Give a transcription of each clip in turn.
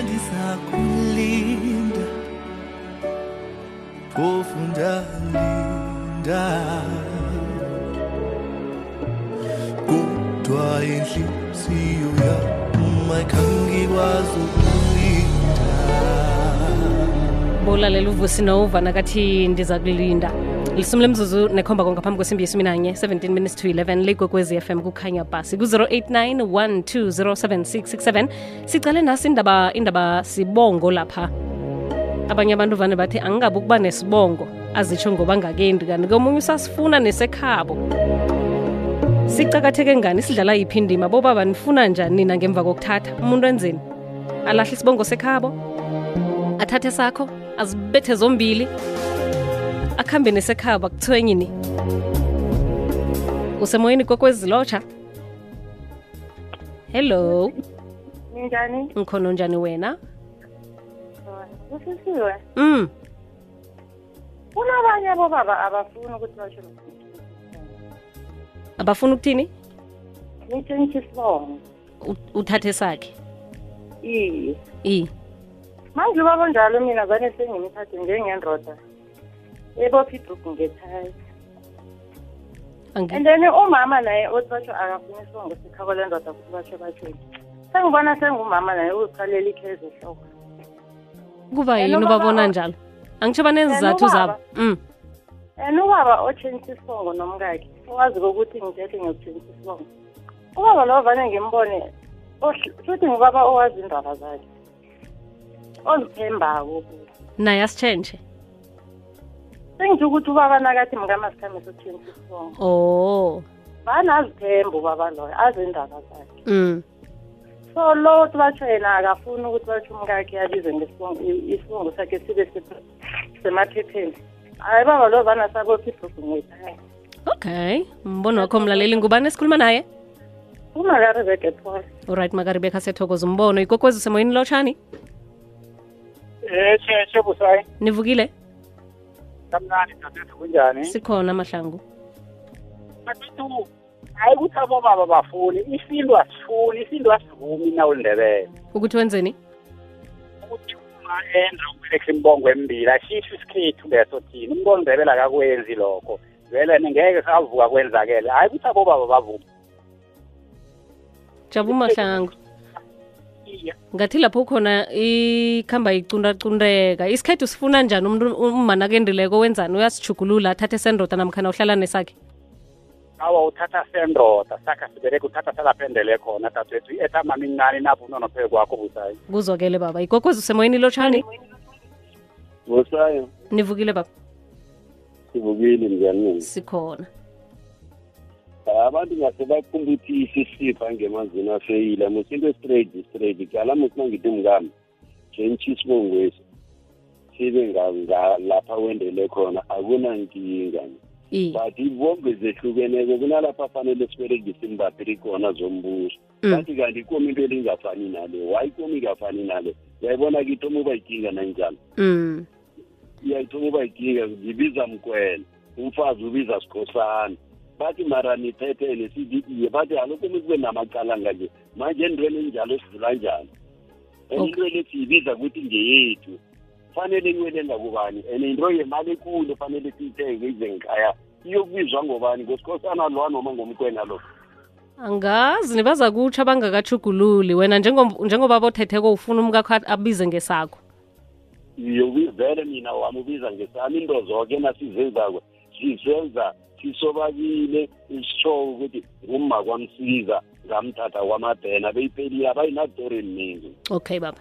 sipendi za kulinda, pofu ndalinda kutwa indlu siyo yama ikhangikwazikulinda mbolale luvusi nova nakathi ndiza kulinda lisumi lemzuzu nekhomba konke phambi kwesimbi yesumi nanye 17 minutes to 11 ligwekwezi FM kukhanya basi ku-089 1207667 sicale nasi indaba indaba sibongo lapha. Abanye abantu vane bathi angingabi ukuba nesibongo azitsho ngoba ngakendi kanti komunye usasifuna nesekhabo. Sicakatheke ngani? Sidlala yiphi indima? Bobaba nifuna njani nina ngemva kokuthatha? Umuntu enzeni? Alahle isibongo sekhabo? Athathe sakho? Azibethe zombili akuhambe nesekhaba kuthwenyini usemoyeni kokwezilotsha hello Ninjani? ngikhona njani wena Usisiwe. mm Kunabanye abobaba abafuni ukuthi basho abafuna ukuthini isibongo. Uthathe sakhe Iye. i Manje ubaba njalo mina vane sengimthathe njengendoda. Ebopha ibhuku ngekhaya. Angi- And then umama naye othi basho akafuni isibongo sikhabo lendoda ukuthi basho basho. Sengibona sengumama naye uziqalela ikhezi ehloko. kuba yini ubabona njalo angitsho banezizathu zabo mm And ubaba otshengisa isibongo nomkakhe. Wazi ukuthi ngithethe ngiyokutshengisa isibongo. Ubaba lo vane ngimbone futhi ngubaba owazi indaba zakhe. Ozithembako. naye asitshentshe Sengitsho ukuthi ubaba nakathi mkamasikhambe sokutshengisa isibongo. oh Vane azithemba ubaba loyo, azi indaba zakhe. mm So lo uthi batsho yena akafuni ukuthi batsho umkakhe abize isibongo sakhe sibe se- semaphepheni. Hayi baba lo ibhuku ngekhaya. okay mbono wakho mlaleli ngubani esikhuluma naye Umakaribeke Paul. alright makaribeka sethokoza umbono ikwekwezi usemoyeni lotshani Eh tshetshe busayi nivukile kamnandi dadethu kunjani? Sikhona mahlangu. Dadethu hayi ukuthi abobaba bafuni isintu asifuni isintu asivumi nawulindebele ukuthi wenzeni? Ukuthi uma enza ukuberekisa imbongo embili ashisho isikhethu leso thina umuntu olindebele akakwenzi lokho. Vele ngeke savuka kwenzakele hayi ukuthi abobaba bavumi jabu mahlangu. Iya. Ngathi lapho khona ikhamba icundacundeka isikhethu sifuna njani? Umuntu umma nakendileko wenzani? Uyasijugulula athathe sendoda namkhana uhlala nesakhe? Awa uthatha sendoda. Sakha sibereke uthatha salaphendele khona dadethu i-etama incane napho unonophe kwakho busayi kuzokele baba. Igogwezi usemoyeni lotshani busayo nivukile baba? Sivukile njani sikhona abantu ngase bakumbuthise isipha ngemazini afeyile musinto straight straight. Kala musina ngithi mngami isibongwesi sibe lapha wendele khona akunankinga. But ibombe zehlukeneko kunalapha afanele siberegise imbaphiri khona zombuso. Mm. bathi kanti ikomi into elingafani nale why ikomi ingafani nale? Uyayibona ke ithoma uba yikinga nanjalo mm. Iyayithoma uba yikinga ngibiza mkwela umfazi ubiza sikhosana bathi mara nithethene sithi iye bathi alokhu mikube namacalanga nje manje entweni enjalo sidlula njani and Okay. into le siyibiza ukuthi ngeyethu fanele inwele ngakubani and into yemali ekulu fanele siyithenge ize ngikhaya iyokubizwa ngobani ngosikhosana lwa noma ngomkwena lo. Angazi nibaza kutsho abangakachugululi wena njengoba bothetheko ufuna umkakho abize ngesakho vele mina wami ubiza ngesami into zoke nasizenzako sizenza sisobabile isho ukuthi uma kwamsiza ngamthatha kwamabhena beyiphelile abayinatori eminingi okay baba.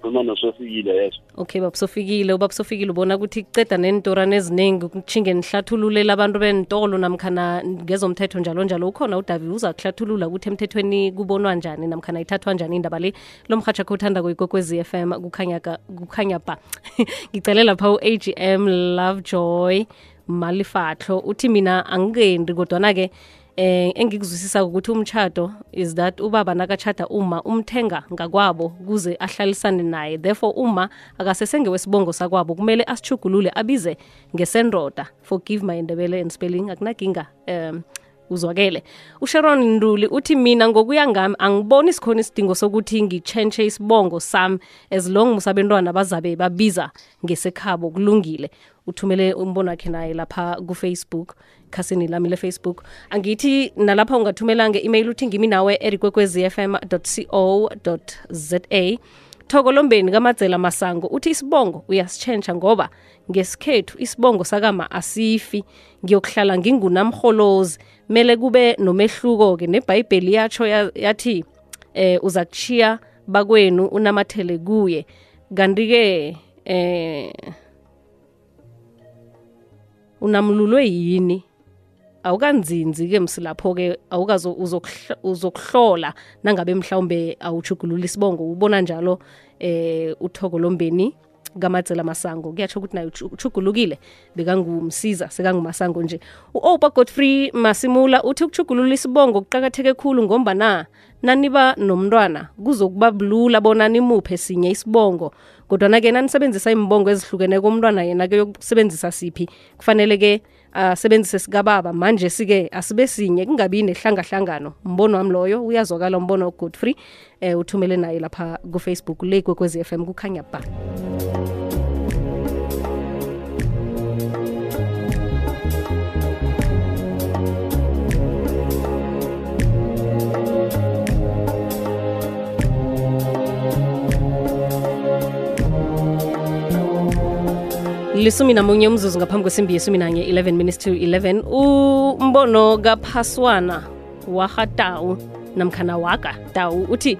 Khuluma nosofikile yeso okay baba sofikile. Ubaba sofikile ubona ukuthi kuceda nentorane eziningi kutshinge nihlathululela abantu bentolo namkhana ngezomthetho njalo njalo ukhona udavi uza kuhlathulula ukuthi emthethweni kubonwa njani namkhana ithathwa njani indaba le? Lo mhatsha kho uthanda kuyikokwezi f m kukhanya ba ngicele lapha u-agm lovejoy malifahlo uthi mina angikendi kodwana-ke eh engikuzwisisa ukuthi umtshato is that ubaba nakachada uma umthenga ngakwabo kuze ahlalisane naye. Therefore uma akasesengewesibongo sakwabo kumele asichugulule abize ngesendoda. Forgive my ndebele and spelling akunaginga um uzwakele. Usharon nduli uthi mina ngokuya ngami angiboni sikhona isidingo sokuthi ngitshentshe isibongo sami as long musabentwana bazabe babiza ngesekhabo kulungile. Uthumele umbono wakhe naye lapha kufacebook khasini lami lefacebook. Angithi nalapha ungathumela nge-email uthi ngimi nawe erikwekwezfm co za thoko lombeni kamadzela masango uthi isibongo uyasitshentsha ngoba ngesikhethu isibongo sakama asifi. Ngiyokuhlala ngingunamholozi mele kube nomehluko-ke nebhayibheli yatsho ya- yathi eh uza kuchiya bakwenu unamathele kuye. Kanti-ke eh unamlulwe yini? Awukanzinzi-ke msilapho-ke awukazo uzokuhlola nangabe mhlawumbe awuchugulula isibongo ubona njalo eh uthoko lombeni kamadzela masango. Kuyatsho ukuthi naye uchu- uchugulukile bekangumsiza sekangumasango nje. U-opa godfrey masimula uthi ukuchugulula isibongo kuqakatheke khulu ngombana naniba nomntwana kuzokuba bulula bona nimuphe sinye isibongo. Kodwana-ke nanisebenzisa imbongo ezihlukene komntwana yena-ke yokusebenzisa siphi kufanele-ke asebenzise sikababa manje sike asibe sinye kungabi nehlangahlangano. Mbono wami loyo uyazwakala umbono godfrey um uthumele naye lapha kufacebook le kwekwezi m kukhanya ba lisumi namunye umzuzu ngaphambi kwesimbi yesumi nanye 11 minutes to 11 umbono kaphaswana wahatawu namkhana waka tawu uthi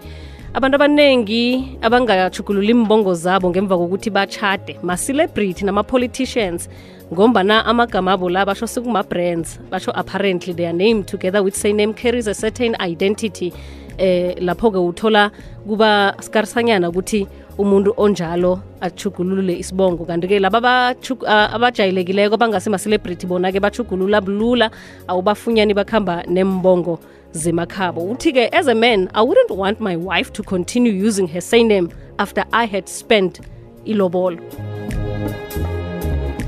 abantu abaningi abangachugululi imbongo zabo ngemva kokuthi bachade ma-celebrity nama-politicians ngombana amagama abo la basho sekuma-brands basho apparently their name together with say name carries a certain identity. Eh lapho-ke uthola kuba skarisanyana ukuthi umuntu onjalo achugulule isibongo. Kanti-ke laba abajayelekileko bangasema-celebrity bona-ke bachugulula bulula awubafunyani bakuhamba nembongo zemakhabo. Uthi-ke as a man i wouldn't want my wife to continue using her surname after i had spent ilobolo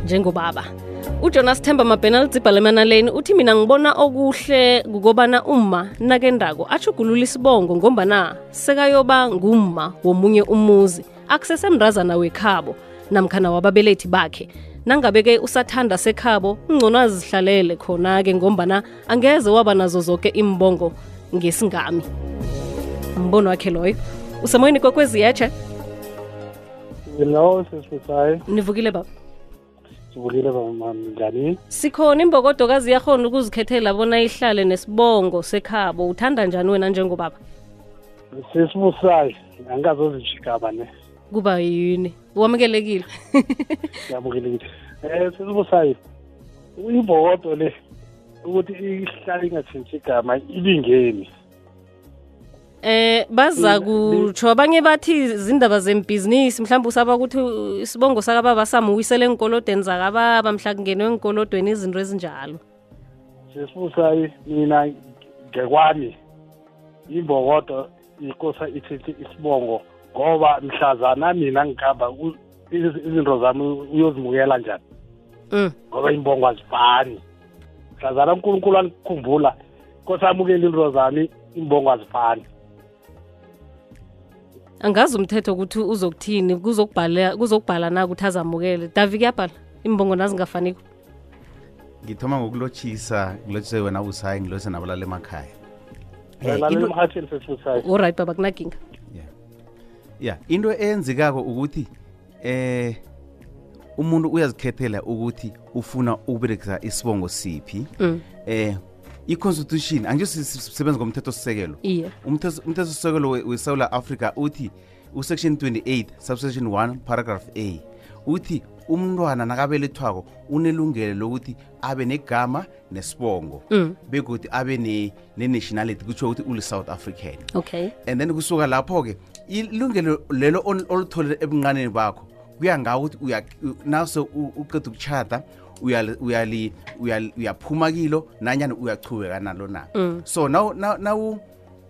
njengobaba ujonas themba mabhenal dzibhalemana lane uthi mina ngibona okuhle kukobana umma nakendako ashugulula isibongo ngombana sekayoba ngumma womunye umuzi akusesemrazana wekhabo namkhana wababelethi bakhe. Nangabe-ke usathanda sekhabo ungcono azihlalele khona-ke ngombana angeze waba nazo zoke imbongo ngesingami. Mbono wakhe loyo usemoyeni kokwezi lo nivukile baba sivukile bama njani sikhona imbokodokazi yakhona ukuzikhethela bona ihlale nesibongo sekhabo. Uthanda njani wena njengobaba? Sisibusayi angikazozijigaba ne. Kuba yini? Wamukelekile yamukelekile eh sisibusayi imbokodo le ukuthi ihlale ingatshintshi igama ibingeni. Eh baza kutsho abanye bathi zindaba zembhizinisi mhlawumbe usaba ukuthi isibongo sakababa samuwisele enkolodweni zakababa mhla kungenwe enkolodweni izinto ezinjalo. Sisibusayi mina ngekwami imbokodo ikosa ithethe isibongo ngoba mhlazana mina iz- izinto zami uyozimukela njani? Mm. ngoba imbongo azifani. Mhlazana unkulunkulu angikhumbula kosamukela into zami imbongo azifani. Angazi umthetho ukuthi uzokuthini kuzokubhala kuzokubhala na ukuthi azamukele. Davi kuyabhala? Imbongo nazingafaniko? Ngithoma ngokulotshisa ngilotshise wena usayi ngilotshise nabalala emakhaya. Eh, sesibusayi oright baba kunaginga ya yeah into eyenzekako ukuthi eh umuntu uyazikhethela ukuthi ufuna ukuberekisa isibongo siphi. Um eh i-constitution angiyosisebenza ngomthetho sisekelo iye. Umthetho sisekelo wesouth africa uthi usection 28 subsection 1 paragraph a uthi umntwana nakabelethwako unelungelo lokuthi abe negama nesibongo Mm. begothi abe ne- ne-nationality kutsho ukuthi uli-south african. Okay. And then kusuka lapho-ke ilungelo lelo olutholele ebunqaneni bakho kuya ngawo ukuthi nase u- uqeda ukuchata uyaphuma kilo nanyani uyachubeka nalo na. So naw- naw- nawu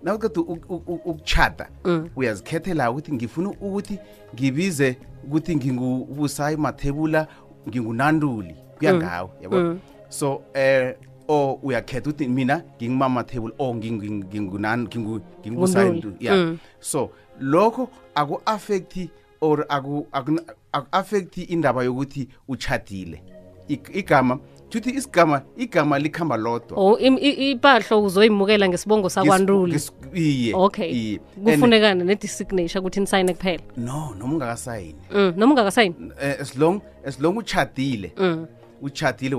nawuqeda ukuchata uyazikhethela ukuthi ngifuna ukuthi ngibize ukuthi ngingubusayi mathebula ngingunanduli kuya ngawe yabo? So eh or uyakhetha ukuthi mina ngingumama table or ngingu- ngingunani ngingu- ngingusayintu Ngunduli. ya Mm. so lokho aku-affecti or aku- aku- aku-affecti indaba yokuthi uchadile igama futhi isigama igama likhamba lodwa oh impahlo ipahlo uzoyimukela ngesibongo sakwanduli iye okay iye. Kufunekana ne-designation ukuthi nisayine kuphela no noma ungakasayini mm. noma ungakasayini Eh, as long as long uchadile mm. uchadile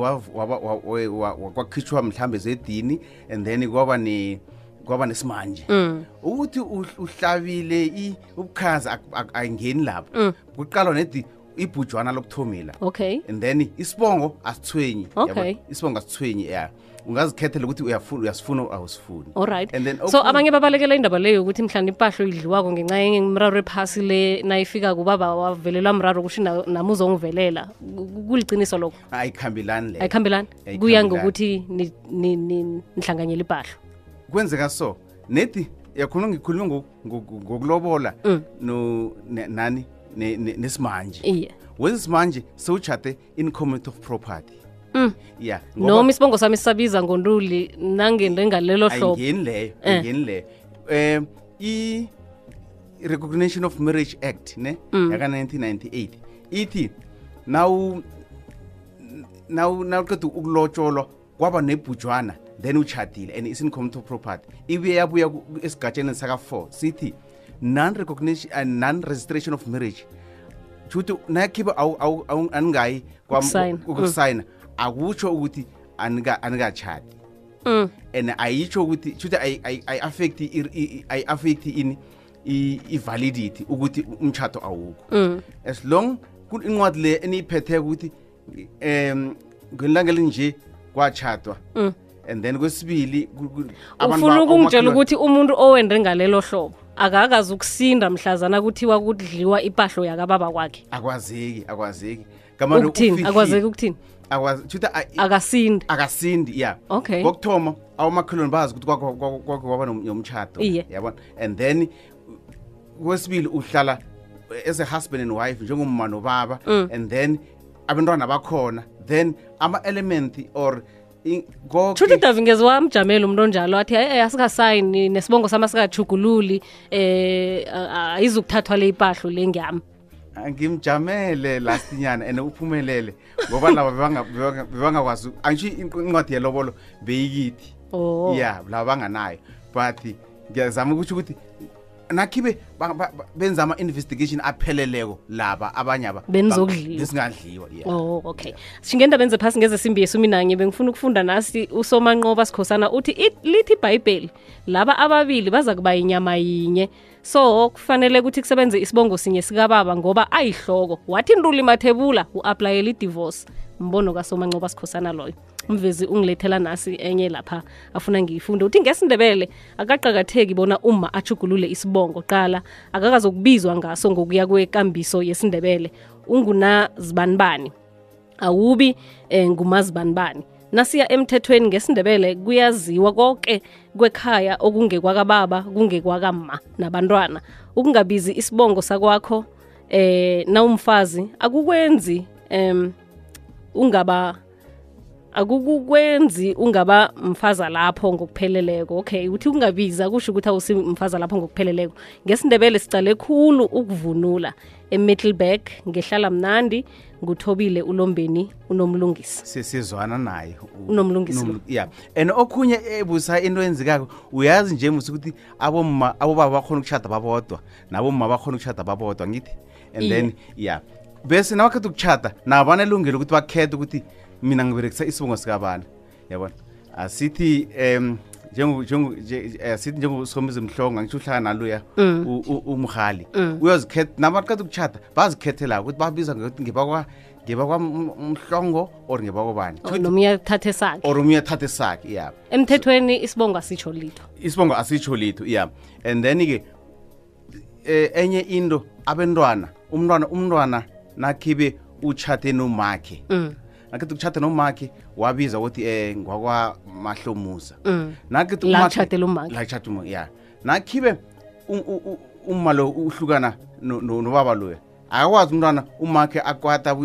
kwakhitshwa mhlambe zedini and then kwaba ne kwaba nesimanje Mm. ukuthi uhlabile ubukhazi angeni lapho Mm. kuqalwa nedi ibhujwana lokuthomila okay. And then isibongo asithwenyi Okay. isibongo asithwenyi ya. Ungazikhethela ukuthi uyasifuna or awusifuni allright And then so abanye babalekela indaba leyo ukuthi mhlawumbe impahlo idliwako ngenxa yemraro ephasi le nayifika kubaba wavelelwa mraro kusho na- nami uzongivelela kuliciniso lokho? Ayikhambelani le ayikhambelani? Kuya ngokuthi ni- ni- ni- nihlanganyela impahla. Kwenzeka so nedi yakhona ngo- ngokulobola. Mm. nani nesimanje. Iye. Wesimanje sewuchate in community of property. Mm. ya noma isibongo sami sisabiza ngonduli nangento engalelo hlobo. ayingeni leyo Eh. ayingeni leyo. Um i recognition of marriage act ne? Mm. yaka-1998 ithi nawu nawu nawuqeda ukulotsholwa kwaba nebhujwana then uchadile and is in community of property. Ibuye yabuya esigatsheni saka-4 sithi non-recognition and non-registration of marriage shuthi nakhibe aningayi Ukusayina. akutsho ukuthi anika- anikachadi Mm. and ayitsho ukuthi shuthi ayi-affecti ayi-affecti ini i- i-validity ukuthi umtshato awukho Mm. as long incwadi le eniyiphetheko ukuthi um ngelanga elinje kwatshadwa Mm. and then kwesibili ufuna ukungitshela ukuthi umuntu owende ngalelo hlobo akakazi ukusinda mhlazana kuthiwa kudliwa ipahlo yakababa kwakhe. Akwazeki akwazeki. Ngamanje ukuthini? akwazeki ukuthini? Akwazi shuthi a- i- akasindi. akasindi ya. Okay. kokuthoma awomakhelwane bazi ukuthi kwakho- kwakho kwakho kwaba nom- nomtshato. Iye. yabona? And then kwesibili uhlala as a husband and wife njengomma nobaba. Mm. and then abantwana bakhona. Then ama-element or i- konke- shuthi davi ngeze wamjamela umuntu onjalo athi "Eh, asikasayini nesibongo sami asikajugululi um ayizukuthathwa le ipahlo le ngiyami ngimjamele lastinyana and uphumelele ngoba laba bebanga- bebanga- bebangakwazi angisho incwadi yelobolo beyikithi. Oh. ya laba banganayo. But ngiyazama ukuthi ukuthi nakhibe benza ama-investigation apheleleko laba abanye aba Benizokudliwa. besingadliwa ya oh okay. Shingendaba enze phasi ngeze simbi yesumi nanye bengifuna ukufunda nasi usomanqoba sikhosana uthi "I- lithi ibhayibheli. Laba ababili baza kuba inyama yinye so kufanele ukuthi kusebenze isibongo sinye sikababa ngoba ayihloko. Wathi nduli mathebula u-aplayela i-divorce. Mbono kasomanqoba sikhosana loyo. Umvezi ungilethela nasi enye lapha afuna ngiyifunde uthi ngesindebele akaqakatheki bona uma achugulule isibongo qala akakazokubizwa ngaso ngokuya kwekambiso yesindebele. Ungunazibanibani awubi eh, ngumazibanibani nasiya emthethweni ngesindebele kuyaziwa konke kwekhaya okungekwakababa kungekwakamma nabantwana. Ukungabizi isibongo sakwakho eh nawumfazi akukwenzi em ungaba akukukwenzi ungaba mfaza lapho ngokupheleleko. Okay uthi ungabiza kusho ukuthi awusi mfaza lapho ngokupheleleko. Ngesindebele sicale khulu ukuvunula emiddleburg ngehlala mnandi nguthobile ulombeni unomlungisi. Si- sizwana naye. Unomlungisi ya and okhunye ebusa into eyenzekako uyazi nje musa ukuthi abomma abobaba bakhona ukushada babodwa nabomma bakhona ukushada babodwa ngithi? And Iye. then ya bese nabakhetha ukuchata nabo banelungelo ukuthi bakhethe ukuthi mina ngiberekisa isibongo sikabani? Yabona? Asithi um asithi njengo- nje- sithi njengosomizi mhlonga ngisho uhlala naluya Mm. umhali uyozikhetha nabaqeda ukuchata bazikhethela ukuthi babiza ngokuthi ngibakwa ngibakwamhlongo or ngibakwabani Oh, noma uyathatha esakhe or omunye athathe sakhe ya emthethweni isibongo asitsho litho. Isibongo asitsho litho ya and then-ke eh, enye into abentwana umntwana umntwana nakhibe uchate nomakhe. Mm. nakithi kutshathe nomake wabiza wothi eh ngwakwamahlomuza mm. nakithi la ya. Nakhibe umma lo uhlukana nobaba loya akakwazi umntwana umakhe akwata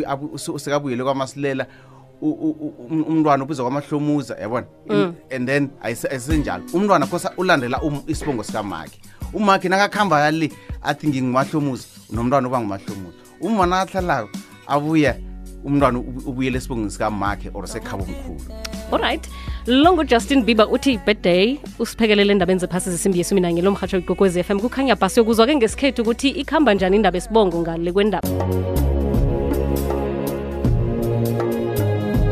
sekabuyele kwamasilela um, umntwana ubizwa kwamahlomuza yabona? Mm. And then ayisenjalo. Umntwana khosa ulandela um, isibongo sikamakhe umakhe nakakuhamba yale athi ngingumahlomuza nomntwana uba ngumahlomuza umma nakahlalako abuya umntwana ubu- ubuyele esibongeni sikamakhe or sekhabo omkhulu alright. Lo ngujustin bieber uthi birthday. Usiphekelele endabeni zephasi zesimbi yesumi nanye lo mhatsho igogwez f m. Kukhanya bhasi yokuzwa ke ngesikhethu ukuthi ikhamba njani indaba esibongo ngale kwendaba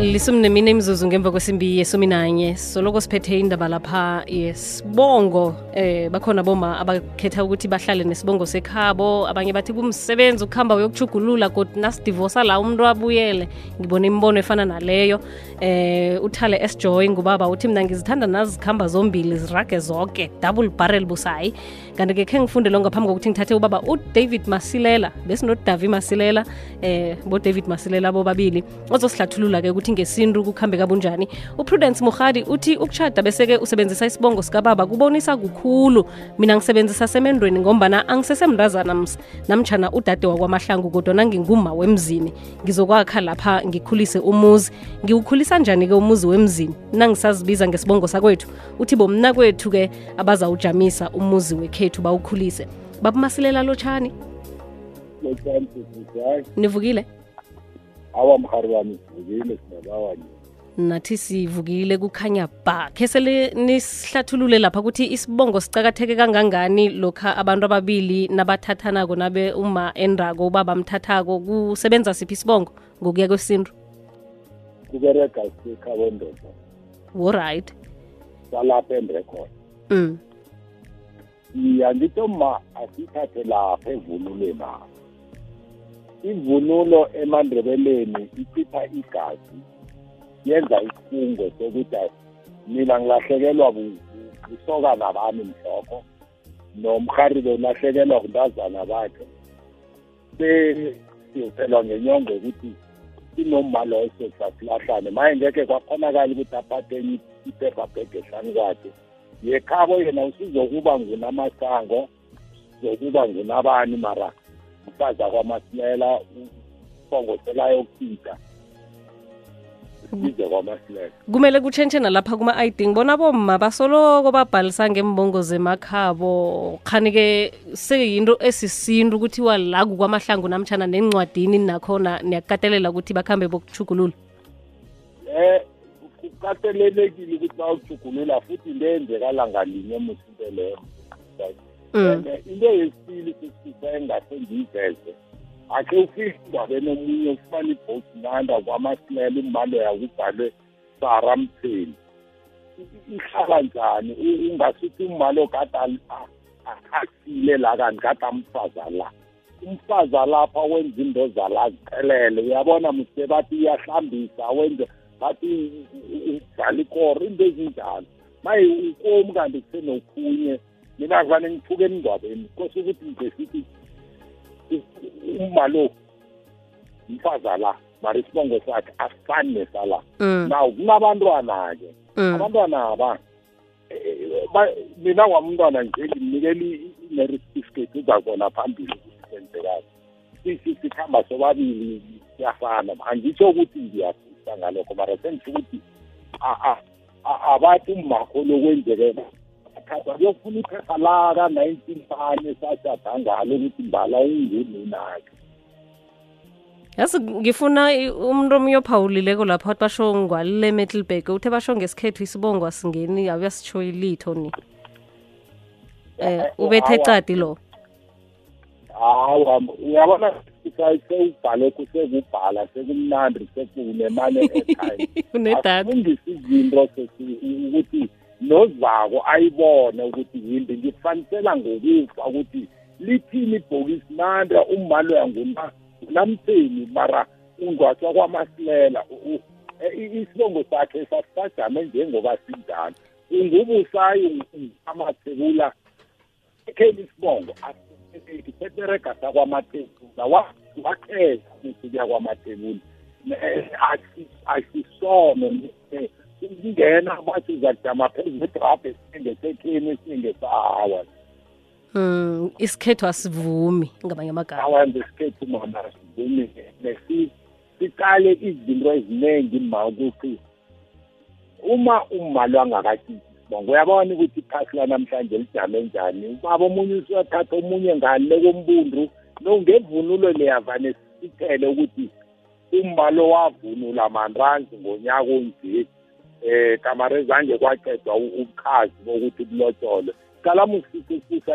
lisumi nemine imzuzu ngemva kwesimbi yesumi nanye. Soloko siphethe indaba lapha yesibongo eh bakhona boma abakhetha ukuthi bahlale nesibongo sekhabo. Abanye bathi kumsebenzi ukuhamba uyokuchugulula kodwa nasidivosa la umuntu abuyele. Ngibona imibono efana naleyo. Eh uthale esjoy joy ngubaba uthi mina ngizithanda nazikhamba zombili zirage zonke double barrel busayi kanti-ke khe ngifunde lo ngaphambi kokuthi ngithathe ubaba udavid masilela besinodavi masilela eh bodavid masilela bobabili. Ozosihlathulula-ke ukuthi ngesintu kukuhambe kabunjani. Uprudence muhadi uthi ukushada bese-ke usebenzisa isibongo sikababa kubonisa kukhulu. Mina ngisebenzisa semendweni ngombana angisesemndazana namtshana udade wakwamahlangu kodwa nanginguma wemzini ngizokwakha lapha ngikhulise umuzi. Ngiwukhulisa njani-ke umuzi wemzini? Nangisazibiza ngesibongo sakwethu. Uthi bomna kwethu-ke abazawujamisa umuzi wekhethu bawukhulise. Babumasilela lotshani nivukile awa mhari wami sivukile sinabawanye nathi sivukile kukhanya ba. Khe sele nisihlathulule lapha ukuthi isibongo sicakatheke kangangani lokha abantu ababili nabathathanako nabe uma endako ubaba mthathako kusebenza siphi isibongo ngokuya kwesintu? Kuberega sikhabo ndoda. Oright salapha endrekhona um iya ngitho ma asithathe lapha evunule apha ivunulo emandrebeleni ichitha igazi yenza isifungo sokuthi ay- mina ngilahlekelwa bu- bu- busokana bami mhlokho nomharibe ulahlekelwa kuntazana bakhe. Sesiyophelwa ngenyongo ukuthi sinomma loyo sosasilahlane maye ngeke kwakhonakala ukuthi aphathe enye iphepha bhege ehlani kwakhe. Yekhabo yena usizokuba ngunamasango usizokuba ngunabani mara mfazi akwamasilela usibongo selayokuthinta size kwamasilela kumele kutshentshe nalapha kuma-id ngibona bomma basoloko babhalisa ngembongo zemakhabo. Khani-ke seyinto esisintu kuthiwa la kukwamahlangu namtshana nencwadini nakhona niyakukatelela ukuthi bakhambe bokuchugulula eh kukatelelekile ukuthi bawujugulula futhi into eyenzekala ngalinye musinto leyo mm. And, eh, into yesibili sisisa engase ngiyiveze akhe ufike indabeni omunye ufumana ibhosi nanda kwamasilela imali yakubhalwe sara mtheni I- ihlala njani? Ungasuthi umali okade al- a- akhasile la kanti kade amfaza la. Umfaza lapha wenza into zala aziphelele uyabona mse bathi iyahlambisa wenze bathi udlala ikoro into ezinjalo. Maye ukomi kanti kusenokhunye mina kuvane ngiphuke emngcwabeni kose ukuthi ngizesithi uma lo mfaza la mara isibongo sakhe asifani nesala. Mm. naw kunabantwana-ke. Mm. abantwana aba ba- mina kwamntwana nje ngimnikela i-marriage certificate uzakubona phambili sisi sikhamba sobabili siyafana. Angitsho ukuthi ngiyafisa ngalokho mara sengisho ukuthi abathi umakho lokwenzekela athatha kuyofuna iphepha la ka-nineteen fane sashada ngalo ukuthi mbala ungununakhe yazi ngifuna umuntu omunye ophawulileko lapha wathi basho ngwalile metalburg uthe basho ngesikhethu isibongo asingeni awuyasitsho ilitho ni. Eh ubethe cadi lo. Hawa uyabona sewubhale sekubhala sekumnandi afundise izinto ukuthi nozako ayibone ukuthi yimbi. Ngifanisela ngokufa ukuthi lithini ibhokisi nanda ummalo yanguna namtheni mara ungwatswa kwamasilela. E- isibongo sakhe sasajame njengoba sinjalo. Ungubusayi amathebula ekheli isibongo seberega sakwamathebula wakhetha ukuya kwamatebula asisome kungena bathi uzajama phezu kwedrabhe singesekheni singesahawa mm isikhethu asivumi ngamanye amagama. Awenza isikhethu mona sivumi siqale izinto eziningi ma ukuthi uma umali wangakatshitshi sibongo uyabona ukuthi iphasi lanamhlanje lijame njani. Ubaba omunye usuyathatha omunye ngale kombundu no ngevunulo leyavane sithele ukuthi umbalo wavunula manranzi ngonyaka onje. Eh kamare zange kwaqedwa ubukhazi bokuthi bulotshole. Qala musisisusa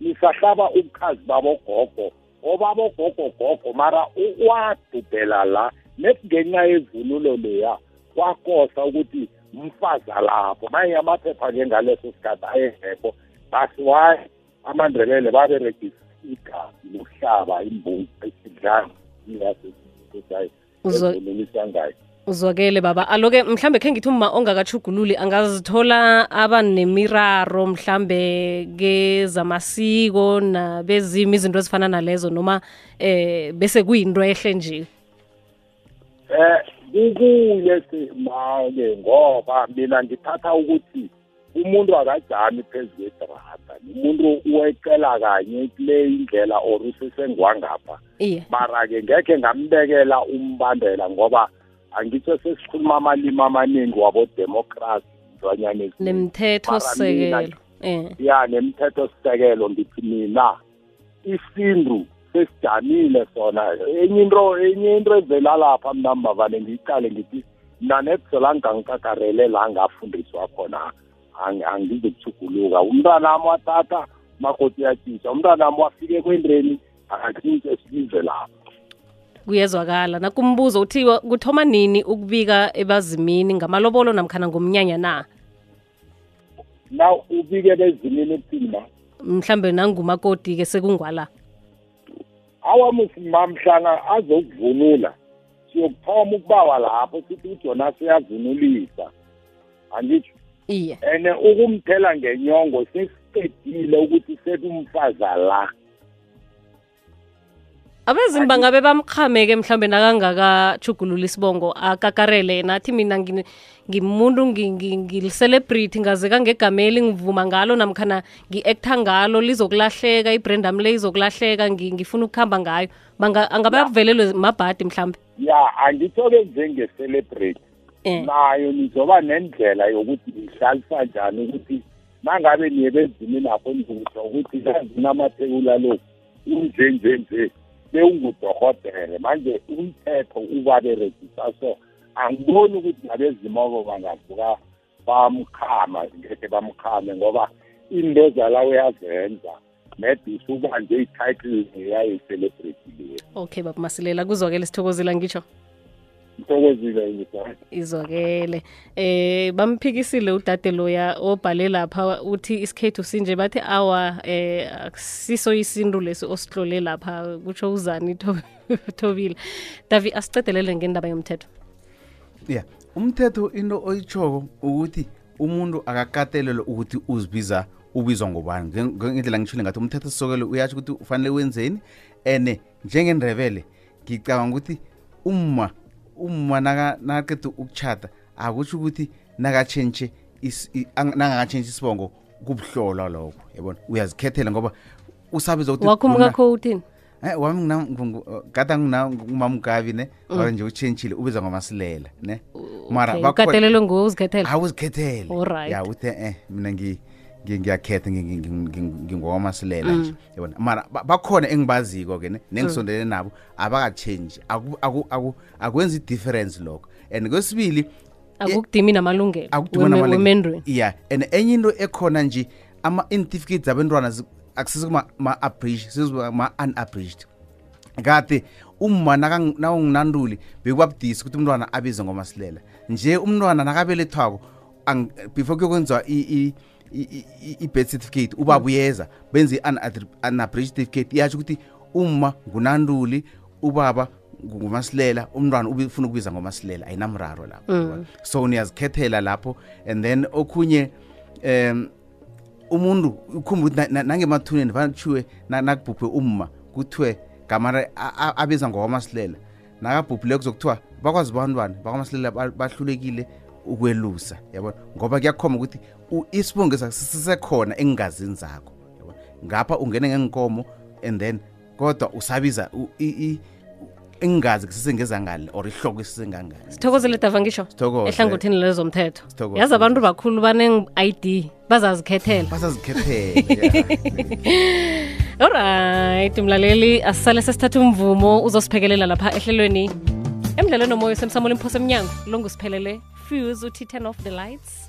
nisahlaba ubukhazi babogogo obabogogo gogo mara wadubhela la. Nesingenxa yevunulo leya kwakosa ukuthi mfazi alapho. Manje amaphepha-ke ngaleso sikhathi ayengekho basi waye amandebele baberegisa igazi lokuhlaba imbungu esidlana Uzwa- evunuliswa ngayo uzwakele baba. Aloke mhlambe khe ngithi uma ongakachugululi angazithola aba nemiraro mhlambe kezamasiko nabezimo izinto ezifana nalezo noma eh bese kuyinto ehle nje? Eh kukuye simake ngoba mina ngithatha ukuthi umuntu akajami phezu kwedrada umuntu uwecela kanye kule indlela or usesengwangapha. Mara-ke ngekhe ngambekela umbandela ngoba angitsho sesikhuluma amalimi amaningi wabodemocracy ntwanyana eziningi. nemthetho Mara mina sekelo eh. ya nemthetho sisekelo ngithi mina isindu sesijamile sona. Enye into enye into evela lapha mnamba vane ngiyiqale ngithi mna nebizola ngangikakarele la ngafundiswa khona ang- angizukuchuguluka umntwana wami watata makoti yatshintsha umntwana wami wafike kwendreni akatshintshe silize lapha. Kuyezwakala. Nakumbuzo uthiwa kuthoma nini ukubika ebazimini ngamalobolo namkhana ngomnyanya na? Na ubike bezimini ukuthini mhlambe nangumakoti-ke sekungwala. Awamusimamhlanga azokuvunula. Siyokuthoma ukubawa lapho sithi ujona siyavunulisa. Angitsho iye. ene ukumthela ngenyongo sesiqedile ukuthi sekumfaza la. Abezimi bangabe bamqhame-ke mhlambe nakangakachugulula isibongo akakarele nathi mina ngini- ngimuntu ngi- ngi- ngili-celebrity ngaze kangegameli ngivuma ngalo namkhana ngi-acta ngalo lizokulahleka ibrand ami le izokulahleka ngi- ngifuna ukuhamba ngayo. Banga- angabe akuvelelwe mabhadi mhlambe? Ya angitho-ke njenge-celebrate Eh. nayo nizoba nendlela yokuthi nihlalisa njani ukuthi nangabe niye bezimini lapho nizokutsho ukuthi kazinamathekula lo unje nje nje bewungudohotere manje umthetho ubaberegisa so angiboni ukuthi nabezimoko bangavuka bamkhama ngekhe bamkhame ngoba into zala uyazenza. Maybe usubanje i-title leyayi-celebrity leyo. Okay baba masilela kuzwakele sithokozela ngitsho. ngithokozile ngisa izwakele. Eh bamphikisile udade loya obhale lapha uthi isikhethu sinje bathi awa eh akusiso isintu lesi osihlole lapha kutsho uzani Tho- thobile. Davi asicedelele ngendaba yomthetho. Ya umthetho into oyitshoko ukuthi umuntu akakatelelwe ukuthi uzibiza ubizwa ngobani. Nge- nge- ngendlela ngishile ngathi umthetho sisokelo uyatsho ukuthi ufanele wenzeni? Ene njengendrebele ngicabanga ukuthi umma umma naka- nakaqeda ukutshata akutsho ukuthi nakatshentshe nangakatshentshe isibongo kubuhlolwa lokho yabona? Uyazikhethela ngoba wakho una- umkakho uthini Eh wami gada ngumamgabi ne mara nje utshentshile ubizwa ngomasilela ne. Mara ukatelelwe nguwe uzikhethela awuzikhethele ya uthe eh mina ngi- ngiyakhetha ngingowamasilela nje. Mm. Yabona? Mara bakhona engibaziko-ke ne mm. nengisondelene nabo abakachange akwenzi i-difference lokho. And kwesibili e- akukudimi namalungelo akudimi ya and enye into ekhona nje ama-intificates abentwana akusizikuma-abridged sizma-unabridged kade umma nakunginanduli bekubabudisi ukuthi umntwana abize ngomasilela. Nje umntwana nakabelethwako before kuyokwenziwa i-birth certificate ubaba uyeza benze i-unabridged iyatsho ukuthi umma ngunanduli ubaba ngumasilela umntwana ufuna ukubiza ngomasilela ayinamraro lapho. So niyazikhethela lapho and then okhunye um umuntu ukhumba ukuthi na- na- nangemathuneni vanathiwe nakubhubhe umma kuthiwe gamara abiza ngokwamasilela nakabhubhile kuzokuthiwa bakwazi bantwana bakwamasilela ba- bahlulekile ukwelusa yabona ngoba kuyakhoma ukuthi sakho sisekhona engingazini zakho yabona ngapha ungene ngenkomo and then kodwa usabiza ingazi engingazi kusesengezangale or ihloko isesengangani sithokozele dava ngisho? Sithokoze. ehlangothini lezomthetho yazi abantu bakhulu baneng-id bazazikhethela. Bazazikhethela olright mlaleli asisale sesithatha umvumo uzosiphekelela lapha ehlelweni. Emdlalweni omoya semsamula imphosa emnyango lo refuse to turn off the lights.